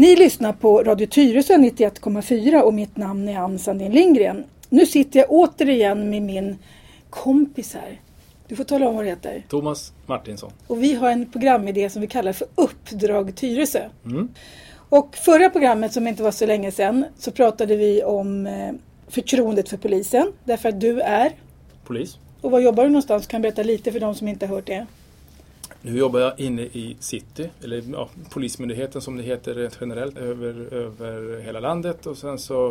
Ni lyssnar på Radio Tyresö 91,4 och mitt namn är Ann Sandin Lindgren. Nu sitter jag återigen med min kompis här. Du får tala om vad det heter. Thomas Martinsson. Och vi har en programidé som vi kallar för Uppdrag Tyresö. Mm. Och förra programmet som inte var så länge sedan så pratade vi om eh, förtroendet för polisen. Därför att du är, Polis. och var jobbar du någonstans? Kan berätta lite för de som inte har hört det. Nu jobbar jag inne i city, eller ja, Polismyndigheten som det heter rent generellt över, över hela landet och sen så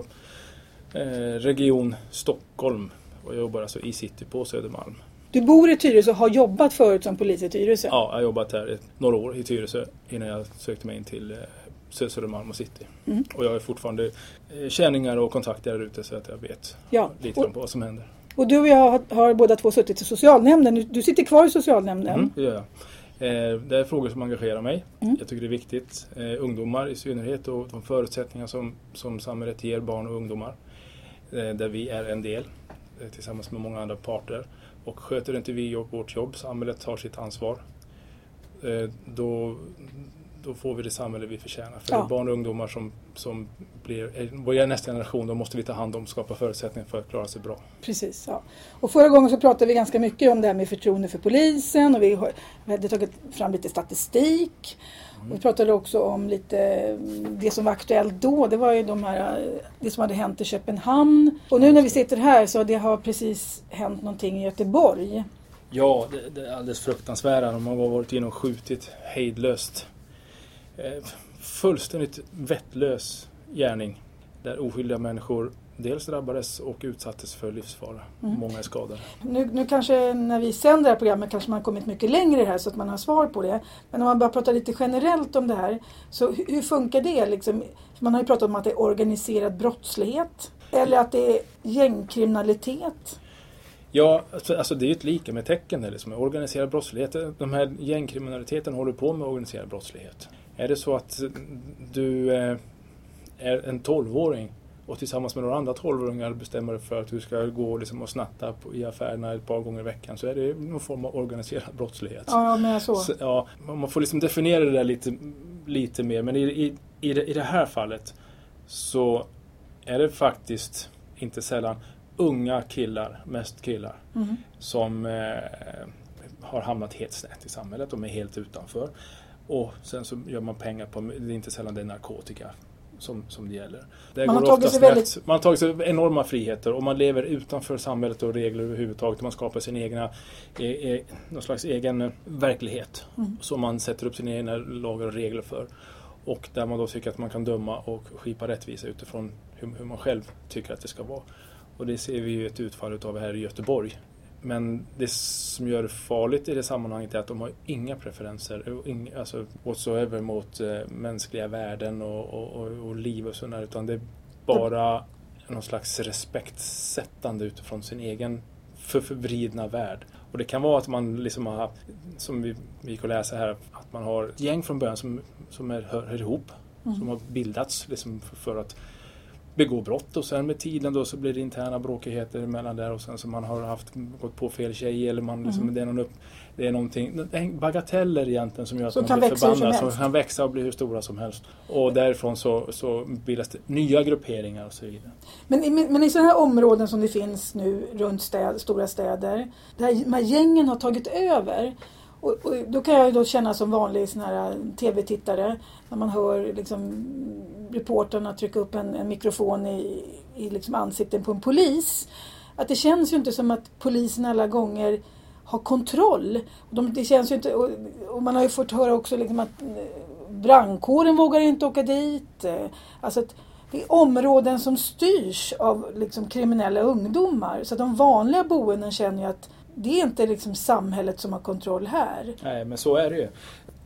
eh, Region Stockholm och jag jobbar alltså i city på Södermalm. Du bor i Tyresö och har jobbat förut som polis i Tyresö. Ja, jag har jobbat här några år i Tyresö innan jag sökte mig in till eh, Sö- Södermalm och city. Mm. Och jag har fortfarande eh, känningar och kontakter där ute så att jag vet Ja, lite och- om vad som händer. Och du och jag har, har båda två suttit i socialnämnden. Du- Du sitter kvar i socialnämnden. Mm, det gör jag. Eh, det är frågor som engagerar mig. Mm. Jag tycker det är viktigt. Eh, ungdomar i synnerhet och de förutsättningar som, som samhället ger barn och ungdomar. Eh, där vi är en del tillsammans med många andra parter. Och sköter inte vi vårt jobb, samhället tar sitt ansvar. Då, då får vi det samhälle vi förtjänar. För Ja. barn och ungdomar som, som blir, är nästa generation, då måste vi ta hand om och skapa förutsättningar för att klara sig bra. Precis, ja. Och förra gången så pratade vi ganska mycket om det här med förtroende för polisen och vi, har, vi hade tagit fram lite statistik. Och vi pratade också om lite mm, det som var aktuellt då. Det var ju de här, det som hade hänt i Köpenhamn. Och nu när vi sitter här så det har precis hänt någonting i Göteborg. Ja, det, det är alldeles fruktansvärda. De har varit inne och skjutit hejdlöst. Eh, fullständigt vettlös gärning. Där oskyldiga människor dels drabbades och utsattes för livsfara. Mm. Många är skadade. Nu, nu kanske när vi sänder det här programmet kanske man har kommit mycket längre här så att man har svar på det. Men om man bara pratar lite generellt om det här. Så hur, hur funkar det? Liksom? Man har ju pratat om att det är organiserad brottslighet. Eller att det är gängkriminalitet. Ja, alltså, alltså det är ju ett lika med tecken. Eller som är organiserad brottslighet. De här gängkriminaliteten håller på med organiserad brottslighet. Är det så att du eh, är en 12-åring och tillsammans med några andra 12-åringar bestämmer dig för att du ska gå liksom och snatta på, i affärerna ett par gånger i veckan så är det någon form av organiserad brottslighet. Ja, men så. Så, ja, man får liksom definiera det där lite, lite mer. Men i, i, i, det, i det här fallet så är det faktiskt inte sällan unga killar, mest killar, Mm. som eh, har hamnat helt snett i samhället. De är helt utanför. Och sen så gör man pengar på, det är inte sällan det är narkotika som, som det gäller. Det Man har tagit sig väldigt- Man har tagit sig enorma friheter och man lever utanför samhället och regler överhuvudtaget. Man skapar sin egna, e, e, någon slags egen verklighet Mm. som man sätter upp sina egna lagar och regler för. Och där man då tycker att man kan döma och skipa rättvisa utifrån hur, hur man själv tycker att det ska vara. Och det ser vi ju ett utfall utav här i Göteborg. Men det som gör det farligt i det sammanhanget är att de har inga preferenser inga, alltså, whatsoever mot eh, mänskliga värden och, och, och, och liv och sådär utan det är bara någon slags respektsättande utifrån sin egen för förvridna värld. Och det kan vara att man liksom har som vi, vi och läsa här, att man har ett gäng från början som, som är, hör, hör ihop, som har bildats liksom för, för att begå brott och sen med tiden då så blir det interna bråkigheter emellan där och sen så man har haft gått på fel tjej eller man liksom, Mm. det är någon upp, det är någonting, bagateller egentligen som gör att Som man blir som förbannad, som kan växa och bli hur stora som helst. Och därifrån så, så bildas det nya grupperingar och så vidare. Men, i- men i sådana här områden som det finns nu runt städ, stora städer. Där de här gängen har tagit över. Och, och då kan jag ju då känna som vanlig sån här eh, tv-tittare när man hör liksom, reportrarna trycka upp en, en mikrofon i, i liksom ansikten på en polis. Att det känns ju inte som att polisen alla gånger har kontroll. De, det känns ju inte, och, och man har ju fått höra också liksom att eh, brandkåren vågar inte åka dit. Eh, alltså att det är områden som styrs av liksom kriminella ungdomar. Så att de vanliga boenden känner ju att det är inte liksom samhället som har kontroll här. Nej, men så är det ju.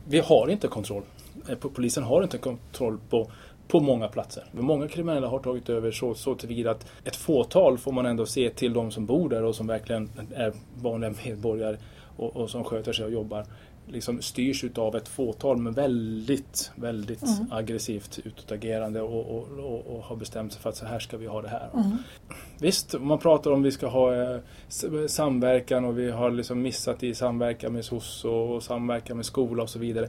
Vi har inte kontroll. Eh, polisen har inte kontroll på, på många platser. Många kriminella har tagit över så, så tillvida att ett fåtal får man ändå se till de som bor där och som verkligen är vanliga medborgare och, och som sköter sig och jobbar liksom styrs utav ett fåtal med väldigt, väldigt Mm. aggressivt utåtagerande och, och, och, och har bestämt sig för att så här ska vi ha det här. Mm. Visst, man pratar om vi ska ha eh, samverkan och vi har liksom missat i samverkan med SOS och, samverkan med skola och så vidare.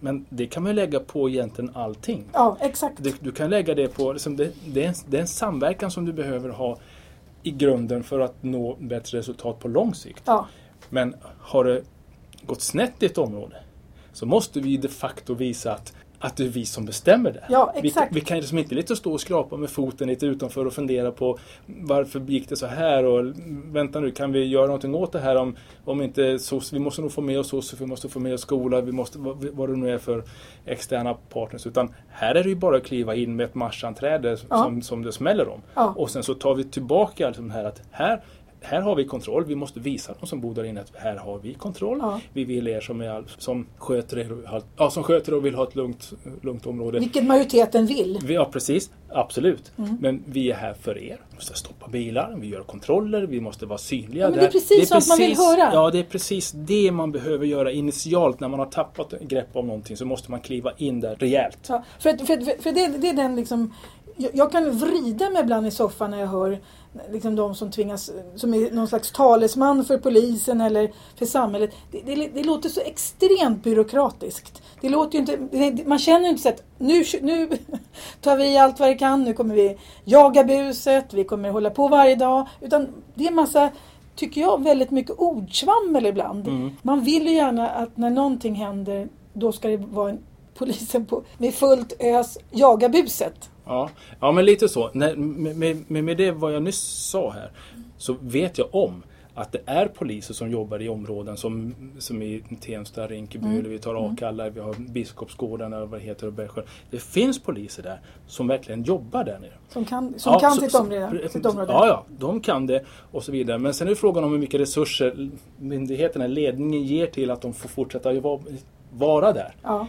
Men det kan man lägga på egentligen allting. Ja, exakt. Du, du kan lägga det på, liksom det, det, är en, det är en samverkan som du behöver ha i grunden för att nå bättre resultat på lång sikt. Ja, Men har det gått snett i ett område så måste vi de facto visa att, att det är vi som bestämmer det. Ja, vi, exakt. vi kan liksom inte lite stå och skrapa med foten lite utanför och fundera på varför gick det så här och vänta nu, kan vi göra någonting åt det här om, om inte SOS, vi måste nog få med oss SOS, vi måste få med oss skola, vi måste, vad, vad det nu är för externa partners. Utan här är det ju bara att kliva in med ett marsanträde Ja. som, som det smäller om. Ja. Och sen så tar vi tillbaka liksom här att här här har vi kontroll. Vi måste visa de som bor där inne att här har vi kontroll. Ja. Vi vill er som, är, som, sköter er, ja, som sköter och vill ha ett lugnt, lugnt område. vilket majoriteten vill. Vi, ja, precis. Absolut. Mm. Men vi är här för er. Vi måste stoppa bilar, vi gör kontroller, vi måste vara synliga. Ja, men det är precis sånt man vill höra. Ja, det är precis det man behöver göra initialt. När man har tappat grepp om någonting så måste man kliva in där rejält. Ja, för för, för, för det, det är den liksom jag, jag kan vrida mig ibland i soffan när jag hör liksom de som tvingas, som är någon slags talesman för polisen eller för samhället. Det, det, det låter så extremt byråkratiskt. Det låter ju inte, det, man känner ju inte så att nu, nu tar vi allt vad vi kan, nu kommer vi jaga buset, vi kommer hålla på varje dag. Utan det är en massa, tycker jag, väldigt mycket ordsvammel ibland. Mm. Man vill ju gärna att när någonting händer, då ska det vara en polisen på, med fullt ös jaga buset. Ja, ja men lite så. När, med, med, med det vad jag nyss sa här så vet jag om att det är poliser som jobbar i områden som, som i Tensta, Rinkeby, Mm. vi tar Akalla, vi har Biskopsgården eller vad det heter och Bergsjö. Det finns poliser där som verkligen jobbar där nere. Som kan, som Ja, kan så- sitt, område, sitt område. Ja, ja, de kan det och så vidare. Men sen är frågan om hur mycket resurser myndigheterna, ledningen ger till att de får fortsätta vara- vara där. Ja.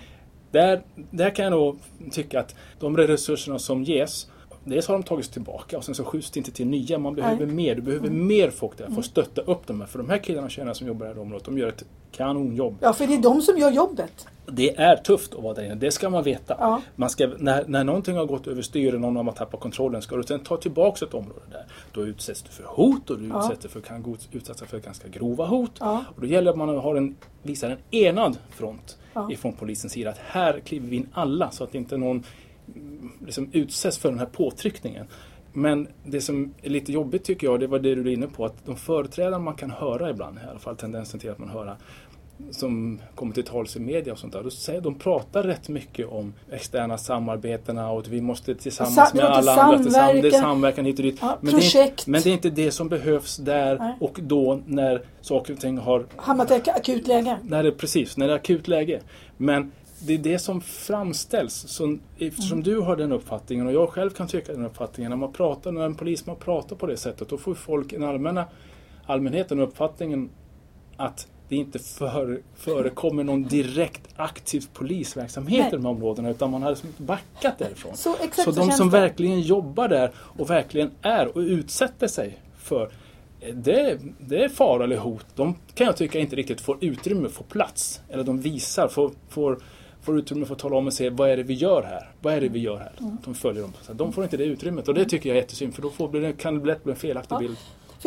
Där, där kan jag nog tycka att de resurserna som ges Dels har de tagits tillbaka och sen så skjuts det inte till nya. Man behöver Nej. Mm. mer. Du behöver mer folk där för att stötta upp dem. För de här killarna och tjejerna som jobbar i det här området, de gör ett kanonjobb. ja, för det är de som gör jobbet. Det är tufft att vara där inne, det ska man veta. Ja. Man ska, när, när någonting har gått över styr och någon har tappat kontrollen, ska du sen ta tillbaka ett område där, då utsätts du för hot och du Ja. utsätts för, kan utsättas för ganska grova hot. Ja. Och då gäller det att man har en, visar en enad front ifrån polisens sida. Att här kliver vi in alla så att inte någon mm, liksom utsätts för den här påtryckningen. Men det som är lite jobbigt tycker jag, det var det du är inne på, att de företrädare man kan höra ibland, i alla fall tendensen till att man hör som kommer till tals i media och sånt där. Då säger, de pratar rätt mycket om externa samarbetena och att vi måste tillsammans Sa- med alla andra tillsammans. Det är samverka. samverkan hit och dit. Ja, men, det är, projekt. inte- men det är inte det som behövs där Nej. och då när saker och ting har Hamnat i akut läge. när det, precis, när det är akut läge. Men det är det som framställs. Så eftersom du har den uppfattningen och jag själv kan tycka den uppfattningen. När man pratar, när en polisman pratar på det sättet då får folk, den allmänna allmänheten uppfattningen att det inte för, förekommer någon direkt aktiv polisverksamhet Nej. i de här områdena utan man har liksom backat därifrån. Så exakt Så de som det. verkligen jobbar där och verkligen är och utsätter sig för det, det är fara eller hot. De kan jag tycka inte riktigt får utrymme, får plats. Eller de visar, får, får, får utrymme för att tala om och se vad är det vi gör här? Vad är det vi gör här? Mm. De följer dem. Så de får inte det utrymmet och det tycker jag är jättesynd för då får, kan det lätt bli en felaktig bild.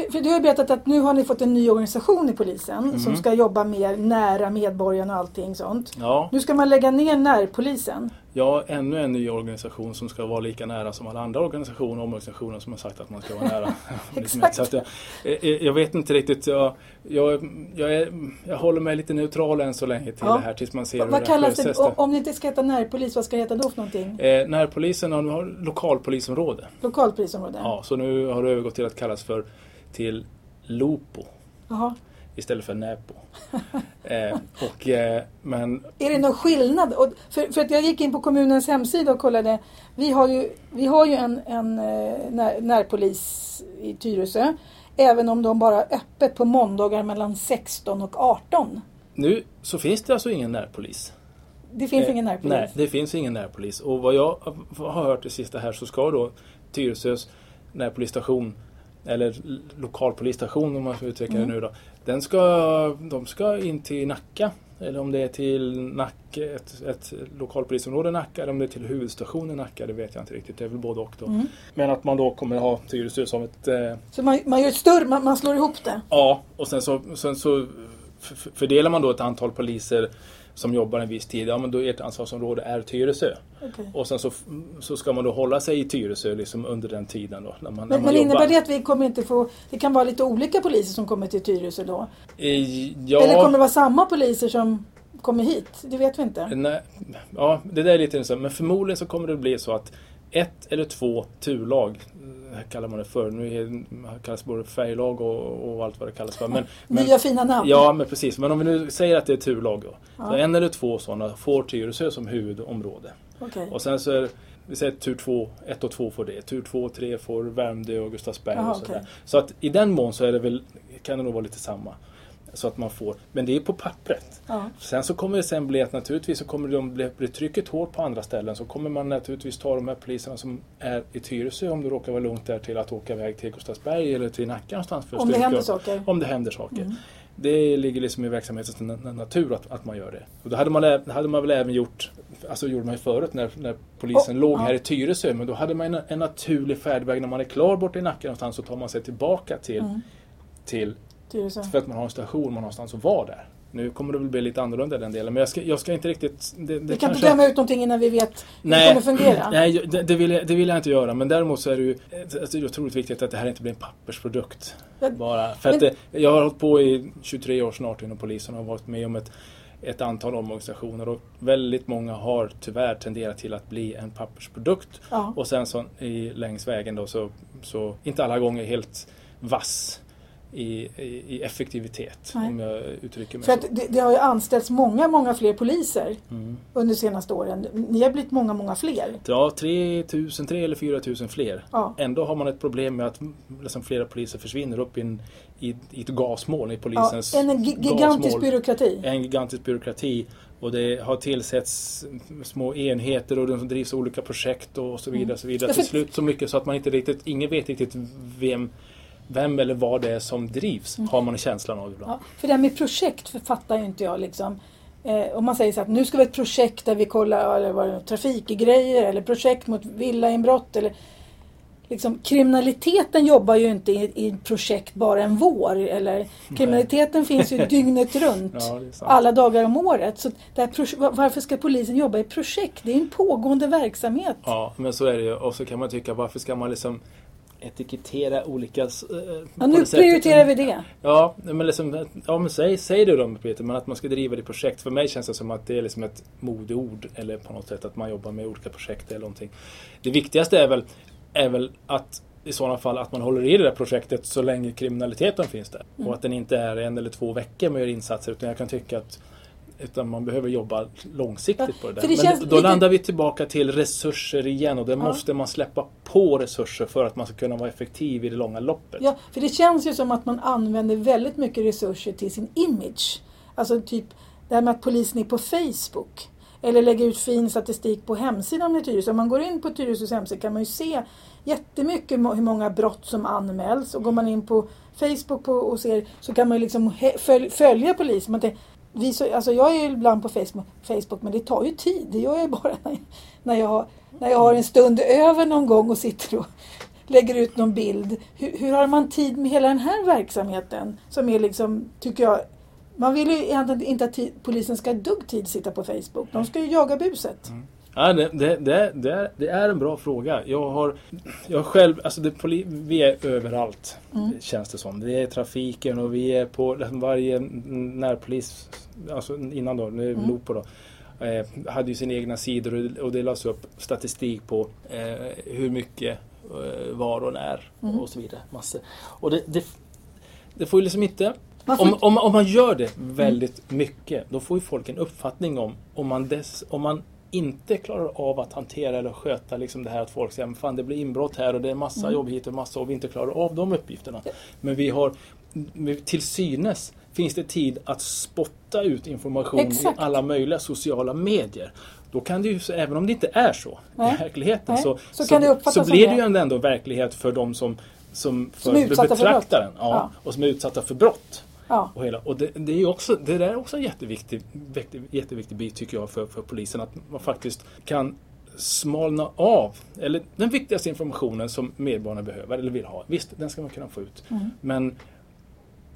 För, för du har berättat att nu har ni fått en ny organisation i polisen Mhm. som ska jobba mer nära medborgarna och allting sånt. Ja, Nu ska man lägga ner närpolisen. ja, ännu en ny organisation som ska vara lika nära som alla andra organisationer och organisationer som har sagt att man ska vara nära. Exakt. Så jag, jag, jag vet inte riktigt. Jag, jag, jag, är, jag håller mig lite neutral än så länge till Ja. det här tills man ser Vad, hur vad det kallas det? sjösätts. Om, det inte ska heta närpolis, vad ska det heta då för någonting? Eh, närpolisen har, har lokalpolisområde. Lokalpolisområde? Ja, så nu har det övergått till att kallas för till LOPO Jaha. istället för NÄPO. eh, och, eh, men Är det någon skillnad? Och för, för att jag gick in på kommunens hemsida och kollade. Vi har ju, vi har ju en, en eh, när, närpolis i Tyresö. Även om de bara har öppet på måndagar mellan 16 och 18. nu så finns det alltså ingen närpolis. Det finns Eh, ingen närpolis. Nej, det finns ingen närpolis. Och vad jag har hört det sista här så ska då Tyresös närpolisstation eller lokalpolisstation om man ska uttrycka Mm. det nu då. Den ska, de ska in till Nacka eller om det är till Nacka, ett, ett lokalpolisområde Nacka eller om det är till huvudstationen Nacka, det vet jag inte riktigt. Det är väl både och då. Mm. Men att man då kommer ha Tyresö som ett... Eh, Så man, man gör ett större, man, man slår ihop det? ja, och sen så, sen så fördelar man då ett antal poliser som jobbar en viss tid. Ja, men då ert ansvarsområde är Tyresö. Okej. Och sen så, så ska man då hålla sig i Tyresö liksom under den tiden då. När man, när Men, man men innebär det att vi kommer inte få... Det kan vara lite olika poliser som kommer till Tyresö då? Eh, Ja, Eller kommer det vara samma poliser som kommer hit? Det vet vi inte. Nej, ja, det där är lite intressant. Men förmodligen så kommer det bli så att ett eller två turlag, kallar man det för. Nu är, det kallas både färglag och, och allt vad det kallas för. Men, men, Nya fina namn. ja, men precis. Men om vi nu säger att det är turlag då. Ja. Så en eller två sådana får Tyresö som huvudområde. Okej. Och sen så är vi säger tur två, ett och två får det. Tur två och tre får Värmdö och Gustavsberg Jaha, och sådär. okej. Så att i den mån så är det väl, kan det nog vara lite samma. Så att man får, men det är på pappret. Ja. Sen så kommer det sen bli att naturligtvis så kommer de bli, bli trycket hårt på andra ställen så kommer man naturligtvis ta de här poliserna som är i Tyresö om det råkar vara lugnt där till att åka iväg till Gustavsberg eller till Nacka någonstans. För Om det händer saker. Om det händer saker. Mm. Det ligger liksom i verksamhetens na- natur att, att man gör det. Och då hade man, hade man väl även gjort, alltså gjorde man ju förut när, när polisen Oh, låg ja. här i Tyresö, men då hade man en, en naturlig färdväg när man är klar bort i Nacka någonstans så tar man sig tillbaka till, Mm. till Tyresö. för att man har en station, man har någonstans att vara där. Nu kommer det väl bli lite annorlunda den delen, men jag ska, jag ska inte riktigt... Det, det Vi kan kanske- inte döma ut någonting innan vi vet hur det kommer fungera. nej det, det, vill jag, det vill jag inte göra. Men däremot så är det ju alltså, det är otroligt viktigt att det här inte blir en pappersprodukt. Ja, Bara. För att men- det, jag har hållit på i 23 år snart inom polisen och har varit med om ett, ett antal omorganisationer och väldigt många har tyvärr tenderat till att bli en pappersprodukt. Ja. Och sen så i, längs vägen då så, så inte alla gånger helt vass i, i, effektivitet. Nej. Om jag uttrycker mig så. att det, det har ju anställts många, många fler poliser Mm. under de senaste åren. Ni har blivit många, många fler. Ja, 3 000, 3 eller 4 000 fler. Ja. Ändå har man ett problem med att liksom flera poliser försvinner upp i, en, i, i ett gasmoln i Ja, polisens en gi- gigantisk gasmål. byråkrati. En gigantisk byråkrati. Och det har tillsätts små enheter och de drivs olika projekt och så vidare. Så vidare. Mm. Ja, för- Till slut så mycket så att man inte riktigt, ingen vet riktigt vem, vem eller vad det är som drivs. Har man känslan av ibland. Mm. Ja, för det här med projekt författar ju inte jag liksom. Eh, om man säger så att nu ska vi ha ett projekt där vi kollar eller vad det trafikgrejer eller projekt mot villainbrott eller liksom, kriminaliteten jobbar ju inte i, i projekt bara en vår. Eller, kriminaliteten finns ju dygnet runt. Ja. Alla dagar om året. Så här, varför ska polisen jobba i projekt? Det är en pågående verksamhet. Ja, men så är det ju. Och så kan man tycka, varför ska man liksom etikettera olika... eh, Ja, på nu prioriterar vi det. Ja, men, liksom, ja, men säg, säg det då Peter, men att man ska driva det projekt. För mig känns det som att det är liksom ett modeord eller på något sätt att man jobbar med olika projekt eller någonting. Det viktigaste är väl, är väl att i sådana fall att man håller i det där projektet så länge kriminaliteten finns där. Mm. Och att den inte är en eller två veckor med att göra insatser utan jag kan tycka att utan man behöver jobba långsiktigt Ja, på det där. det Men då lite- landar vi tillbaka till resurser igen och då måste man släppa på resurser för att man ska kunna vara effektiv i det långa loppet. Ja, för det känns ju som att man använder väldigt mycket resurser till sin image. Alltså typ det här med att polisen är på Facebook. Eller lägger ut fin statistik på hemsidan med Tyresö. Om man går in på Tyresös hemsida kan man ju se jättemycket hur många brott som anmäls. Och går man in på Facebook på, och ser så kan man ju liksom följa polisen. Man tänker, vi så, alltså jag är ju ibland på Facebook, Facebook men det tar ju tid. Det gör jag ju bara när, när, jag, har- när jag har en stund över någon gång och sitter och lägger ut någon bild. Hur, hur har man tid med hela den här verksamheten? Som är liksom, tycker jag, man vill ju egentligen inte att polisen ska ha ett dugg tid sitta på Facebook. De ska ju jaga buset. Mm. Ja, det, det, det, det, är, det är en bra fråga. Jag har, jag själv, alltså det, vi är överallt Mm. känns det som. Vi är i trafiken och vi är på varje närpolis, alltså innan då, nu är Mm. Lopo då, eh, hade ju sina egna sidor och- det lades upp statistik på eh, hur mycket eh, var och när Mm. och så vidare. Massor. Och det, det, det får ju liksom inte om, om, om man gör det väldigt mycket, då får ju folk en uppfattning om om man, dess, om man inte klarar av att hantera eller sköta liksom det här att folk säger "Men fan det blir inbrott här och det är massa Mm. jobb hit och massa och vi inte klarar av de uppgifterna. Men vi har till synes finns det tid att spotta ut information Exakt. i alla möjliga sociala medier. Då kan det ju, även om det inte är så Nej. i verkligheten, Nej. så, Så så som blir det. ju ändå verkligheten för de som, som, för Som är utsatta för brott. ja, Ja. och som är utsatta för brott. Ja. Och, hela, och det, det, är också, det där är också en jätteviktig, jätteviktig, jätteviktig bit tycker jag för, för polisen. Att man faktiskt kan smalna av, eller den viktigaste informationen som medborgarna behöver eller vill ha. Visst, den ska man kunna få ut. Mm. Men,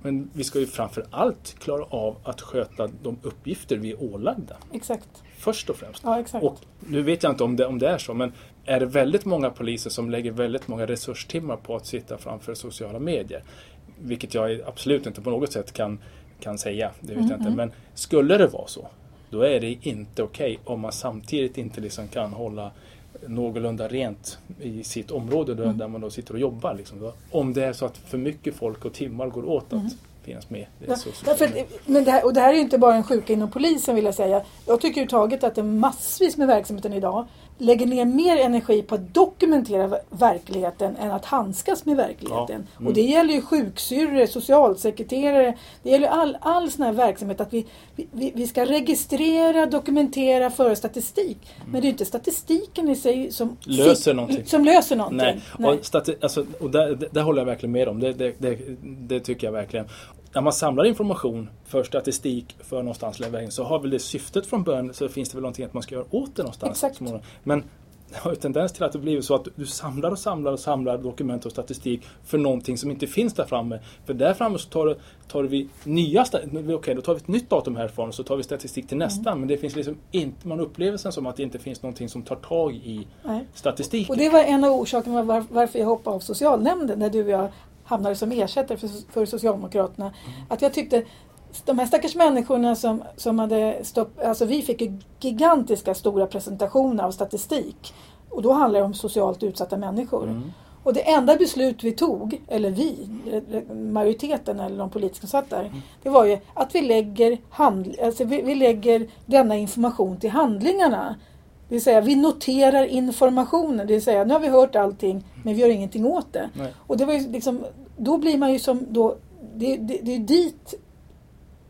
men vi ska ju framför allt klara av att sköta de uppgifter vi är ålagda. Exakt. Först och främst. Ja, exakt. Och nu vet jag inte om det, om det är så, men är det väldigt många poliser som lägger väldigt många resurstimmar på att sitta framför sociala medier? Vilket jag absolut inte på något sätt kan, kan säga, det vet jag inte. Men skulle det vara så, då är det inte okej om man samtidigt inte liksom kan hålla någorlunda rent i sitt område där, där man då sitter och jobbar. Liksom. Om det är så att för mycket folk och timmar går åt att finnas med. Det Ja, så, så, därför, men det här, och det här är ju inte bara en sjuka inom polisen vill jag säga. Jag tycker överhuvudtaget att det är massvis med verksamheten idag lägger ner mer energi på att dokumentera ver- verkligheten än att handskas med verkligheten. Ja, mm. Och det gäller ju sjuksyrror, socialsekreterare, det gäller all, all sån här verksamhet att vi, vi, vi ska registrera, dokumentera, föra statistik. Men det är inte statistiken i sig som Löser någonting. Som löser någonting. Nej, Nej. och, stati- alltså, och där, där, där håller jag verkligen med om. Det, det, det, det tycker jag verkligen. När man samlar information för statistik för någonstans leverera in så har väl det syftet från början så finns det väl någonting att man ska göra åt det någonstans. Exakt. Men det har ju tendens till att det blir så att du samlar och samlar och samlar dokument och statistik för någonting som inte finns där framme. För där framme så tar, tar vi nya, okej då tar vi ett nytt datum härifrån och så tar vi statistik till nästa. Mm. Men det finns liksom inte, man upplever sen som att det inte finns någonting som tar tag i Nej. statistiken. Och det var en av orsakerna var, varför jag hoppade av socialnämnden när du och jag hamnade som ersättare för, för Socialdemokraterna. Att jag tyckte de här stackars människorna som, som hade stopp, alltså vi fick ju gigantiska stora presentationer av statistik. Och då handlar det om socialt utsatta människor. Mm. Och det enda beslut vi tog, eller vi, majoriteten eller de politiska satt där, det var ju att vi lägger, handl- alltså vi, vi lägger denna information till handlingarna. Det vill säga vi noterar informationen, det vill säga nu har vi hört allting men vi gör ingenting åt det. Nej. Och det var liksom, då blir man ju som då, det, det, det är dit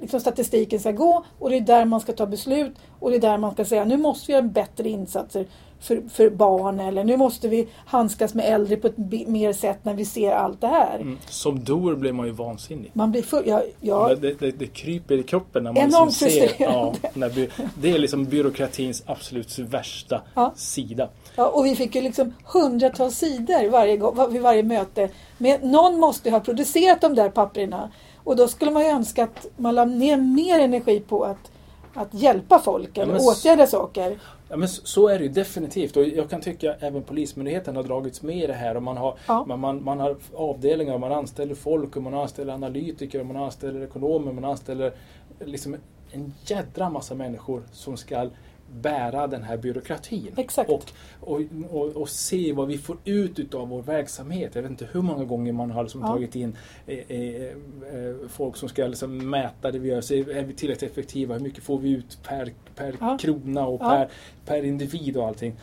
liksom statistiken ska gå och det är där man ska ta beslut och det är där man ska säga nu måste vi göra bättre insatser för, för barn eller nu måste vi handskas med äldre på ett mer sätt när vi ser allt det här. Mm. Som dor blir man ju vansinnig. Man blir full, ja, ja, Det, det, det kryper i kroppen när man liksom ser. Ja, när det är liksom byråkratins absolut värsta Ja. sida. ja, och vi fick ju liksom hundratals sidor varje gång, vid varje möte. Men någon måste ju ha producerat de där papperna och då skulle man ju önska att man la ner mer energi på att, att hjälpa folk eller s- åtgärda saker. Ja, men så, är det ju definitivt och jag kan tycka att även Polismyndigheten har dragits med i det här och man har, Ja. man, man, man har avdelningar, man anställer folk och man anställer analytiker och man anställer ekonomer, man anställer liksom en jädra massa människor som ska bära den här byråkratin. Exakt. Och, och, och, och se vad vi får ut utav vår verksamhet. Jag vet inte hur många gånger man har liksom Ja. tagit in eh, eh, eh, folk som ska liksom mäta det vi gör. Så är vi tillräckligt effektiva? Hur mycket får vi ut per, per Ja. krona och Ja. per, per individ och allting.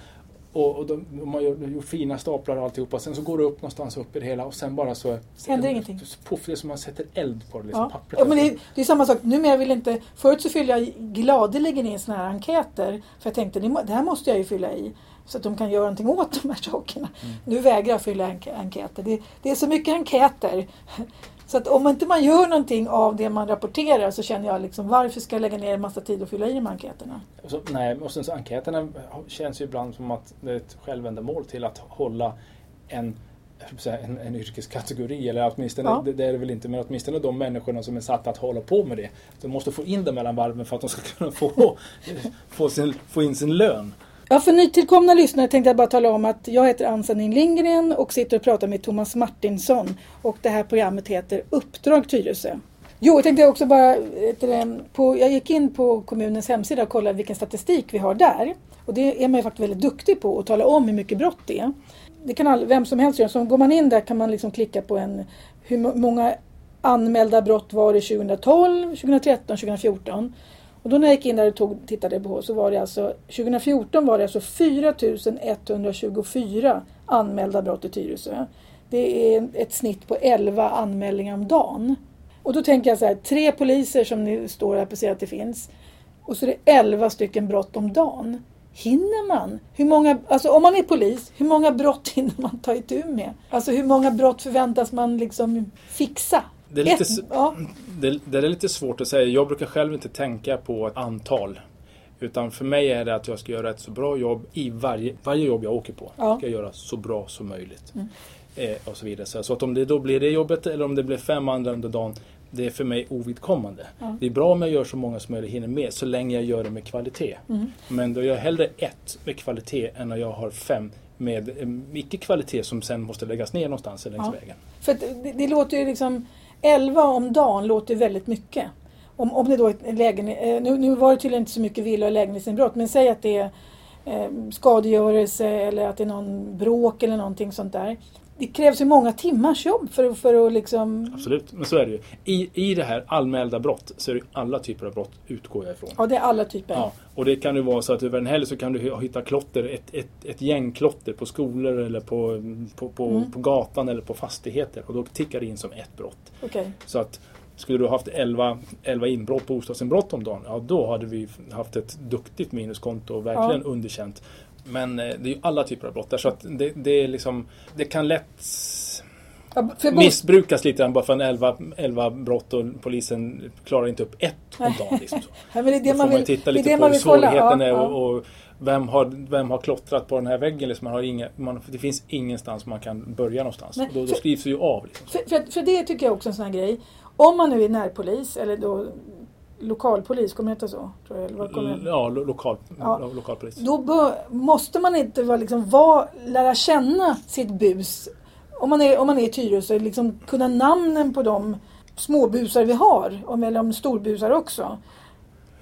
Och, och de, de har gjort fina staplar och alltihopa. Sen så går det upp någonstans upp i det hela och sen bara så... Händer ingenting. Puff, det är som man sätter eld på det. Liksom, Ja. pappret. Ja, men det, är, det är samma sak. Numera vill inte... Förut så fyllde jag gladeligen in såna här enkäter. För jag tänkte, det här måste jag ju fylla i. Så att de kan göra någonting åt de här sakerna. Mm. Nu vägrar jag fylla enk- enkäter. Det, det är så mycket enkäter. Så att om inte man gör någonting av det man rapporterar så känner jag liksom varför ska jag lägga ner en massa tid och fylla i de här enkäterna? Och så, nej, och sen så enkäterna känns ju ibland som att det är ett självändamål till att hålla en en, en yrkeskategori, eller åtminstone, Ja. det, det är det väl inte, men åtminstone de människorna som är satta att hålla på med det. De måste få in det mellan varven för att de ska kunna få, få, sin, få in sin lön. Ja, för nytillkomna lyssnare tänkte jag bara tala om att jag heter Ann-Sanin Lindgren och sitter och pratar med Thomas Martinsson. Och det här programmet heter Uppdrag Tyresö. Jo, jag tänkte också bara, på, jag gick in på kommunens hemsida och kollade vilken statistik vi har där. Och det är man ju faktiskt väldigt duktig på att tala om hur mycket brott det är. Det kan all, vem som helst göra. Så går man in där kan man liksom klicka på en, hur många anmälda brott var det 2012, 2013, 2014. Och då när jag gick in där och tog, tittade på så var det alltså 2014 var det alltså 4124 anmälda brott i Tyresö. Det är ett snitt på 11 anmälningar om dagen. Och då tänker jag så här, tre poliser som ni står här på säger att det finns. Och så är det 11 stycken brott om dagen. Hinner man? Hur många, alltså om man är polis, hur många brott hinner man ta itu med? Alltså hur många brott förväntas man liksom fixa? Det är, lite, ja. det, det är lite svårt att säga. Jag brukar själv inte tänka på ett antal. Utan för mig är det att jag ska göra ett så bra jobb i varje, varje jobb jag åker på. Ja. Ska jag göra så bra som möjligt. Mm. Eh, och så vidare. Så, att om det då blir det jobbet eller om det blir fem andra under dagen. Det är för mig ovidkommande. Ja. Det är bra om jag gör så många som möjligt hinner med så länge jag gör det med kvalitet. Mm. Men då gör jag hellre ett med kvalitet än när jag har fem med eh, icke kvalitet som sen måste läggas ner någonstans längs Ja. vägen. För det, det låter ju liksom 11 om dagen låter väldigt mycket. Om, om det då är lägenhet, eh, nu, nu var det tydligen inte så mycket villa och lägenhetsinbrott men säg att det är eh, skadegörelse eller att det är någon bråk eller någonting sånt där. Det krävs ju många timmars jobb för, för att liksom... Absolut, men så är det ju. I, I det här anmälda brott så är det alla typer av brott utgår jag ifrån. Ja, det är alla typer. Ja, och det kan ju vara så att över en helg så kan du hitta klotter, ett, ett, ett gäng klotter på skolor eller på, på, på, Mm. på gatan eller på fastigheter och då tickar det in som ett brott. Okej. Så att skulle du haft 11, 11 inbrott, bostadsinbrott om dagen, ja då hade vi haft ett duktigt minuskonto och verkligen underkänt. Men eh, det är ju alla typer av brott där så att det, det är liksom, det kan lätt missbrukas lite grann bara för en 11, 11 brott och polisen klarar inte upp ett om dagen. Liksom så. ja, men det är Då det får man man vill, titta det är lite det på man hur svårigheten Ja, är och, och vem, har, vem har klottrat på den här väggen. Liksom man har inga, man, det finns ingenstans man kan börja någonstans. Och då, då för- skrivs det ju av. Liksom. För, för, för det tycker jag också är en sån här grej. Om man nu är närpolis eller då lokalpolis, kommer det heta så? Tror jag, eller vad kommer det? Ja, lo, lokal, Ja. lo, lokalpolis. Då måste man inte vara, liksom, vara, lära känna sitt bus. Om man är, om man är i Tyresö, liksom kunna namnen på de småbusar vi har. Om, eller om storbusar också.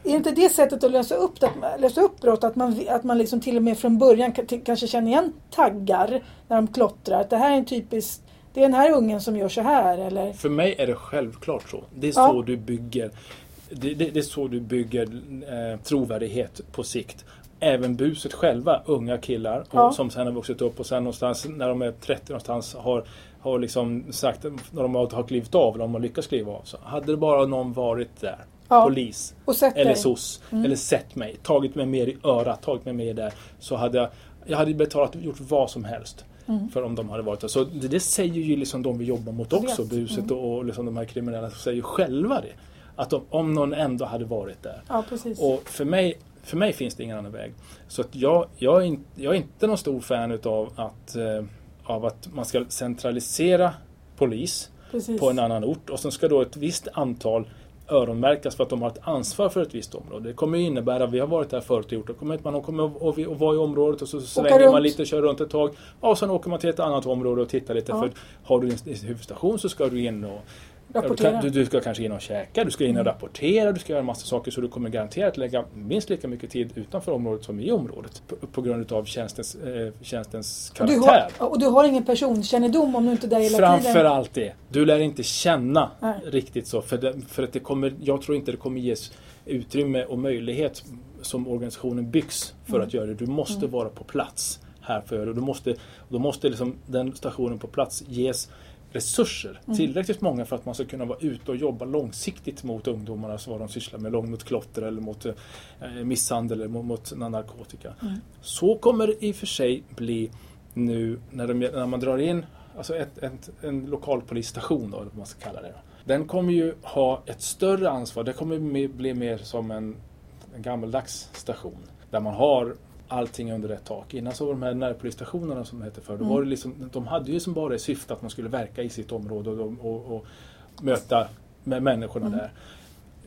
Är inte det sättet att lösa upp, att, lösa upp brott? Att man, att man liksom till och med från början kanske känner igen taggar när de klottrar. Att det här är en typisk, det är den här ungen som gör så här. Eller, För mig är det självklart så. Det är Ja. så du bygger det, det, det är så du bygger eh, trovärdighet på sikt. Även buset själva, unga killar och, Ja. som sen har vuxit upp och sen någonstans när de är 30 någonstans har, har liksom sagt, när de har, klivit av, eller de har lyckats kliva av. Så hade det bara någon varit där, Ja. polis och eller dig. SOS, Mm. eller sett mig, tagit mig mer i örat, tagit mig mer där. Så hade jag, jag hade betalat och gjort vad som helst. Mm. För om de hade varit där. Så det, det säger ju liksom de vi jobbar mot också, buset och, och liksom de här kriminella säger själva det. Att de, om någon ändå hade varit där. Ja. Och för mig, för mig finns det ingen annan väg. Så att jag, jag, är, in, jag är inte någon stor fan utav att, eh, av att man ska centralisera polis precis. på en annan ort och sen ska då ett visst antal öronmärkas för att de har ett ansvar för ett visst område. Det kommer innebära, vi har varit där förut och gjort det, kommer man kommer och, och vara i området och så svänger man runt. lite, kör runt ett tag. Och sen åker man till ett annat område och tittar lite. Ja. För har du din huvudstation så ska du in och Rapportera. du, du ska kanske in och käka, du ska in och Mm. rapportera, du ska göra en massa saker så du kommer garanterat lägga minst lika mycket tid utanför området som i området. På, på grund av tjänstens, eh, tjänstens och, du karaktär. har, och du har ingen personkännedom om du inte är där hela Framför tiden. allt det. Du lär inte känna Nej. riktigt så. För, det, för att det kommer, jag tror inte det kommer ges utrymme och möjlighet som organisationen byggs för Mm. att göra det. Du måste Mm. vara på plats här för det. Du måste, då måste liksom den stationen på plats ges resurser. Mm. Tillräckligt många för att man ska kunna vara ute och jobba långsiktigt mot ungdomarna, så vad de sysslar med. Långt mot klotter eller mot eh, misshandel eller mot, narkotika. Mm. Så kommer det i och för sig bli nu när, de, när man drar in alltså ett, ett, en lokalpolisstation, då, man ska kalla det. Den kommer ju ha ett större ansvar. Det kommer bli- bli mer som en, en gammaldags station. Där man har allting under ett tak. Innan så var de här närpolisstationerna som det hette förr, Mm. var det liksom, de hade ju som bara i syfte att man skulle verka i sitt område och, och, och möta med människorna Mm. där.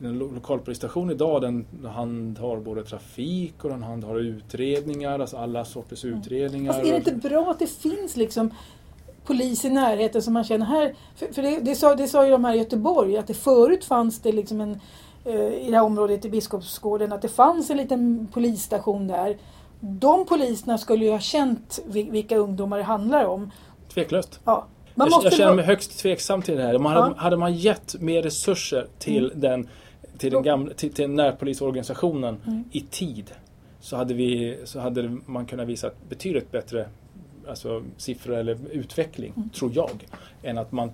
En lo- lokalpolisstation idag den handhar både trafik och den handhar utredningar, alltså alla sorters Mm. utredningar. Fast är det inte bra att det finns liksom polis i närheten som man känner här? För, för det, det, sa, det sa ju de här i Göteborg att det förut fanns det liksom en eh, i det här området i Biskopsgården att det fanns en liten polisstation där. De poliserna skulle ju ha känt vil- vilka ungdomar det handlar om. Tveklöst. Ja. Man jag, måste jag känner mig högst tveksam till det här. Man hade, Ja. hade man gett mer resurser till Mm. den till den gamla, till, till närpolisorganisationen Mm. i tid så hade, vi, så hade man kunnat visa betydligt bättre alltså, siffror eller utveckling, Mm. tror jag, än att man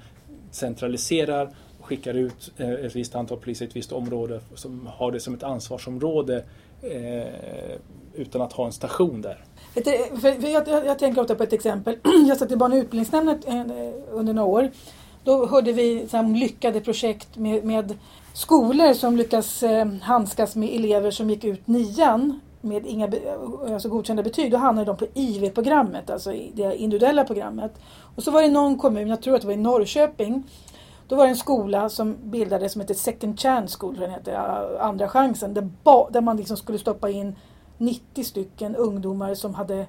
centraliserar och skickar ut eh, ett visst antal poliser i ett visst område som har det som ett ansvarsområde eh, utan att ha en station där. För, för jag, jag, jag tänker ofta på ett exempel. Jag satt i barn och utbildningsnämnden eh, under några år. Då hörde vi så lyckade projekt med, med skolor som lyckas eh, handskas med elever som gick ut nian med inga eh, alltså godkända betyg. Då hamnade de på IV-programmet, alltså det individuella programmet. Och så var det någon kommun, jag tror att det var i Norrköping, då var det en skola som bildades som heter Second Chance School, den heter, Andra chansen, där, ba, där man liksom skulle stoppa in 90 stycken ungdomar som hade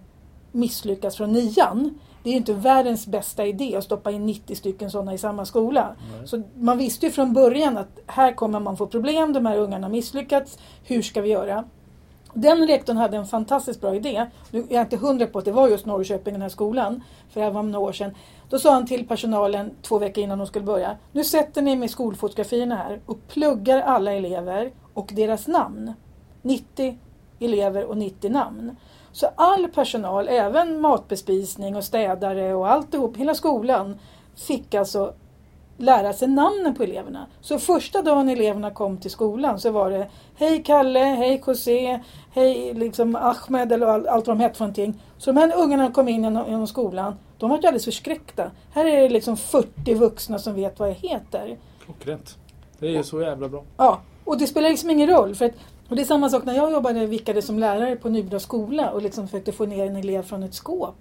misslyckats från nian. Det är ju inte världens bästa idé att stoppa in 90 stycken sådana i samma skola. Nej. Så man visste ju från början att här kommer man få problem, de här ungarna har misslyckats, hur ska vi göra? Den rektorn hade en fantastiskt bra idé. Nu är jag inte hundra på att det var just Norrköping, den här skolan, för det här var några år sedan. Då sa han till personalen två veckor innan de skulle börja. Nu sätter ni med skolfotografierna här och pluggar alla elever och deras namn. 90 elever och 90 namn. Så all personal, även matbespisning och städare och alltihop, hela skolan, fick alltså lära sig namnen på eleverna. Så första dagen eleverna kom till skolan så var det Hej Kalle, hej José, hej liksom Ahmed eller all, allt vad de hette för någonting. Så de här ungarna kom in genom, genom skolan, de var ju alldeles förskräckta. Här är det liksom 40 vuxna som vet vad jag heter. Klockrent. Det är ju så jävla bra. Ja, och det spelar liksom ingen roll. För att, och det är samma sak när jag jobbade vickade som lärare på Nybro skola och liksom försökte få ner en elev från ett skåp.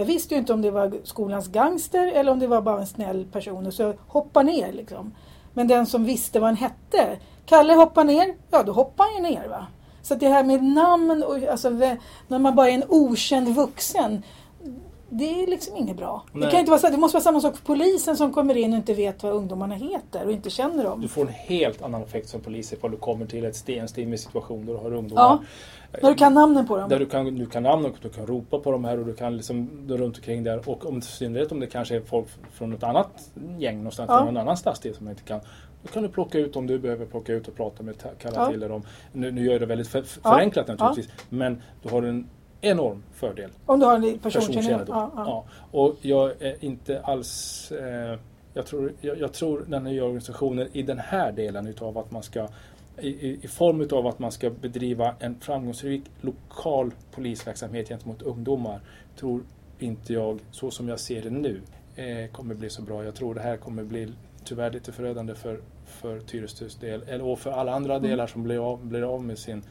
Jag visste ju inte om det var skolans gangster eller om det var bara en snäll person. Så jag hoppade ner liksom. Men den som visste vad han hette. Kalle hoppar ner, ja då hoppar han ju ner va. Så att det här med namn och alltså, när man bara är en okänd vuxen. Det är liksom inget bra. Det, kan inte vara så, det måste vara samma sak för polisen som kommer in och inte vet vad ungdomarna heter och inte känner dem. Du får en helt annan effekt som polis ifall du kommer till ett stenstimmig situation där du har ungdomar. När du kan namnen på dem. Där du kan, du kan namn och du kan ropa på de här och du kan liksom runt omkring där. Och om, i synnerhet om det kanske är folk från ett annat gäng någonstans, Ja. en annan stadsdel som man inte kan. Då kan du plocka ut om du behöver plocka ut och prata med, kalla Ja. till dem. Nu, nu gör jag det väldigt för, Ja. förenklat naturligtvis. Men du har en enorm fördel. Om du har en personkännedom. Ja, ja. Ja. Och jag är inte alls... Eh, jag, tror, jag, jag tror den nya organisationen i den här delen utav att man ska i, i, i form utav att man ska bedriva en framgångsrik lokal polisverksamhet gentemot ungdomar tror inte jag, så som jag ser det nu, eh, kommer bli så bra. Jag tror det här kommer bli tyvärr lite förödande för, för Tyresös del, eller och för alla andra Mm. delar som blir av, blir av med sin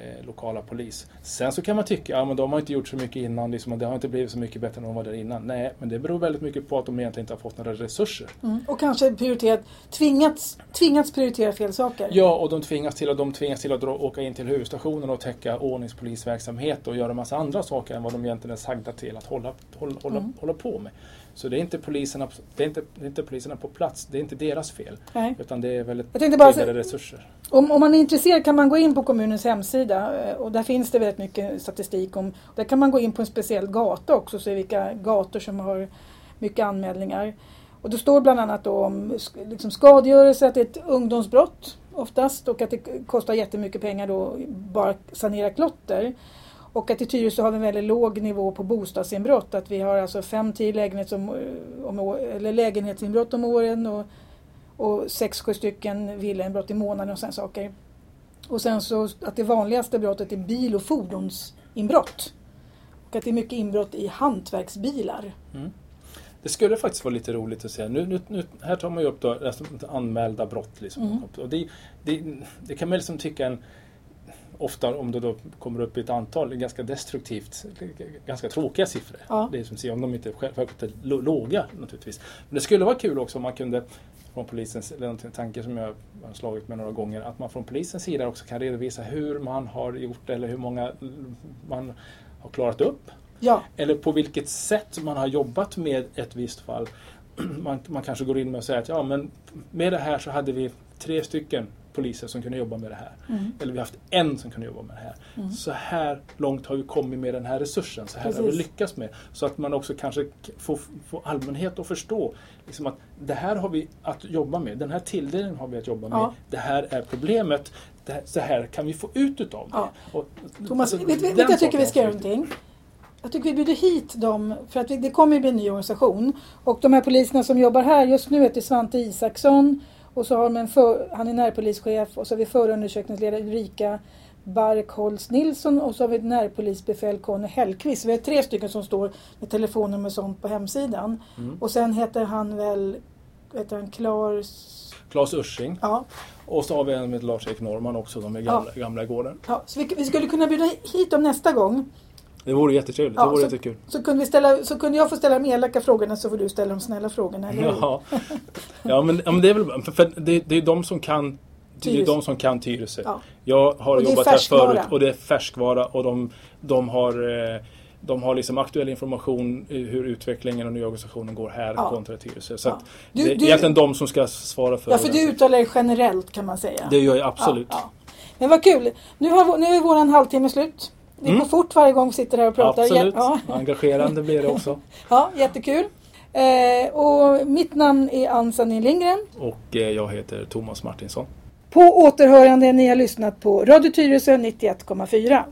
eh, lokala polis. Sen så kan man tycka, ja men de har inte gjort så mycket innan, liksom, det har inte blivit så mycket bättre än de var där innan. Nej, men det beror väldigt mycket på att de egentligen inte har fått några resurser. Mm. Och kanske prioriterat, tvingats, tvingats prioritera fel saker. Ja, och de tvingas till att, de tvingas till att dra, åka in till huvudstationen och täcka ordningspolisverksamhet och göra massa andra saker än vad de egentligen är sagda till att hålla, hålla, hålla, Mm. hålla på med. Så det är, inte poliserna, det, är inte, det är inte poliserna på plats, det är inte deras fel. Nej. Utan det är väldigt säga- resurser. Om, om man är intresserad kan man gå in på kommunens hemsida eh, och där finns det väldigt mycket statistik om. Där kan man gå in på en speciell gata också och se vilka gator som har mycket anmälningar. Och det står bland annat då om liksom skadegörelse, att det är ett ungdomsbrott oftast och att det kostar jättemycket pengar då bara sanera klotter. Och att i Tyresö har vi en väldigt låg nivå på bostadsinbrott. Att vi har alltså 5-10 lägenhets om, om, eller lägenhetsinbrott om åren och, och 6-7 stycken villainbrott i månaden och sådana saker. Och sen så att det vanligaste brottet är bil och fordonsinbrott. Och att det är mycket inbrott i hantverksbilar. Mm. Det skulle faktiskt vara lite roligt att se. Nu, nu, nu, här tar man ju upp då, alltså, anmälda brott. Liksom. Mm. Och det, det, det kan man liksom tycka en, ofta om det då kommer upp i ett antal, ganska destruktivt, ganska tråkiga siffror. Ja. Det är som säger, om de inte självklart är låga naturligtvis. Men det skulle vara kul också om man kunde från polisens, eller en tanke som jag har slagit med några gånger, att man från polisens sida också kan redovisa hur man har gjort eller hur många man har klarat upp. Ja, Eller på vilket sätt man har jobbat med ett visst fall. Man, man kanske går in med och säger att ja, men med det här så hade vi tre stycken poliser som kunde jobba med det här. Mm. Eller vi har haft en som kunde jobba med det här. Mm. Så här långt har vi kommit med den här resursen. Så här har vi Precis. lyckats med. Så att man också kanske får, får allmänhet att förstå liksom att det här har vi att jobba med. Den här tilldelningen har vi att jobba med. Ja. Det här är problemet. Här, så här kan vi få ut utav det. Ja. Och, Thomas, alltså, vet den vet, jag tycker vi ska göra någonting? Jag tycker vi bjuder hit dem, för att vi, det kommer ju bli en ny organisation. Och de här poliserna som jobbar här just nu heter Svante Isaksson och så har de en för, han är närpolischef och så har vi förundersökningsledare Ulrika Barkholz Nilsson och så har vi närpolisbefäl Conny Hellqvist. Vi har tre stycken som står med telefonnummer och sånt på hemsidan. Mm. Och sen heter han väl vet han, Klar... Claes Ursing. Ja. Och så har vi en heter Lars-Erik Norman också, de är gamla, gamla i gården. Ja, så vi, vi skulle kunna bjuda hit dem nästa gång. Det vore jättetrevligt, Ja, det vore så- jättekul. Så kunde, vi ställa, så kunde jag få ställa de elaka frågorna så får du ställa de snälla frågorna. Eller hur? Ja, ja men, ja, men det är väl för, för det, det är de som kan det är Tyresö. de som kan Tyresö. Ja. Jag har det jobbat här förut och det är färskvara och de, de har eh, de har liksom aktuell information i hur utvecklingen och nya organisationen går här Ja. kontra Tyresö. Så Ja. Du- det är du- egentligen de som ska svara för Ja, för det. du uttalar det generellt kan man säga. Det gör jag absolut. Ja, ja. Men vad kul! Nu, har, nu är våran halvtimme slut. Det går Mm. fort varje gång vi sitter här och pratar. Absolut. Ja, Engagerande blir det också. ja, jättekul. Eh, och mitt namn är Ann-Sandin Lindgren. Och eh, jag heter Thomas Martinsson. På återhörande, ni har lyssnat på Radio Tyresö 91,4.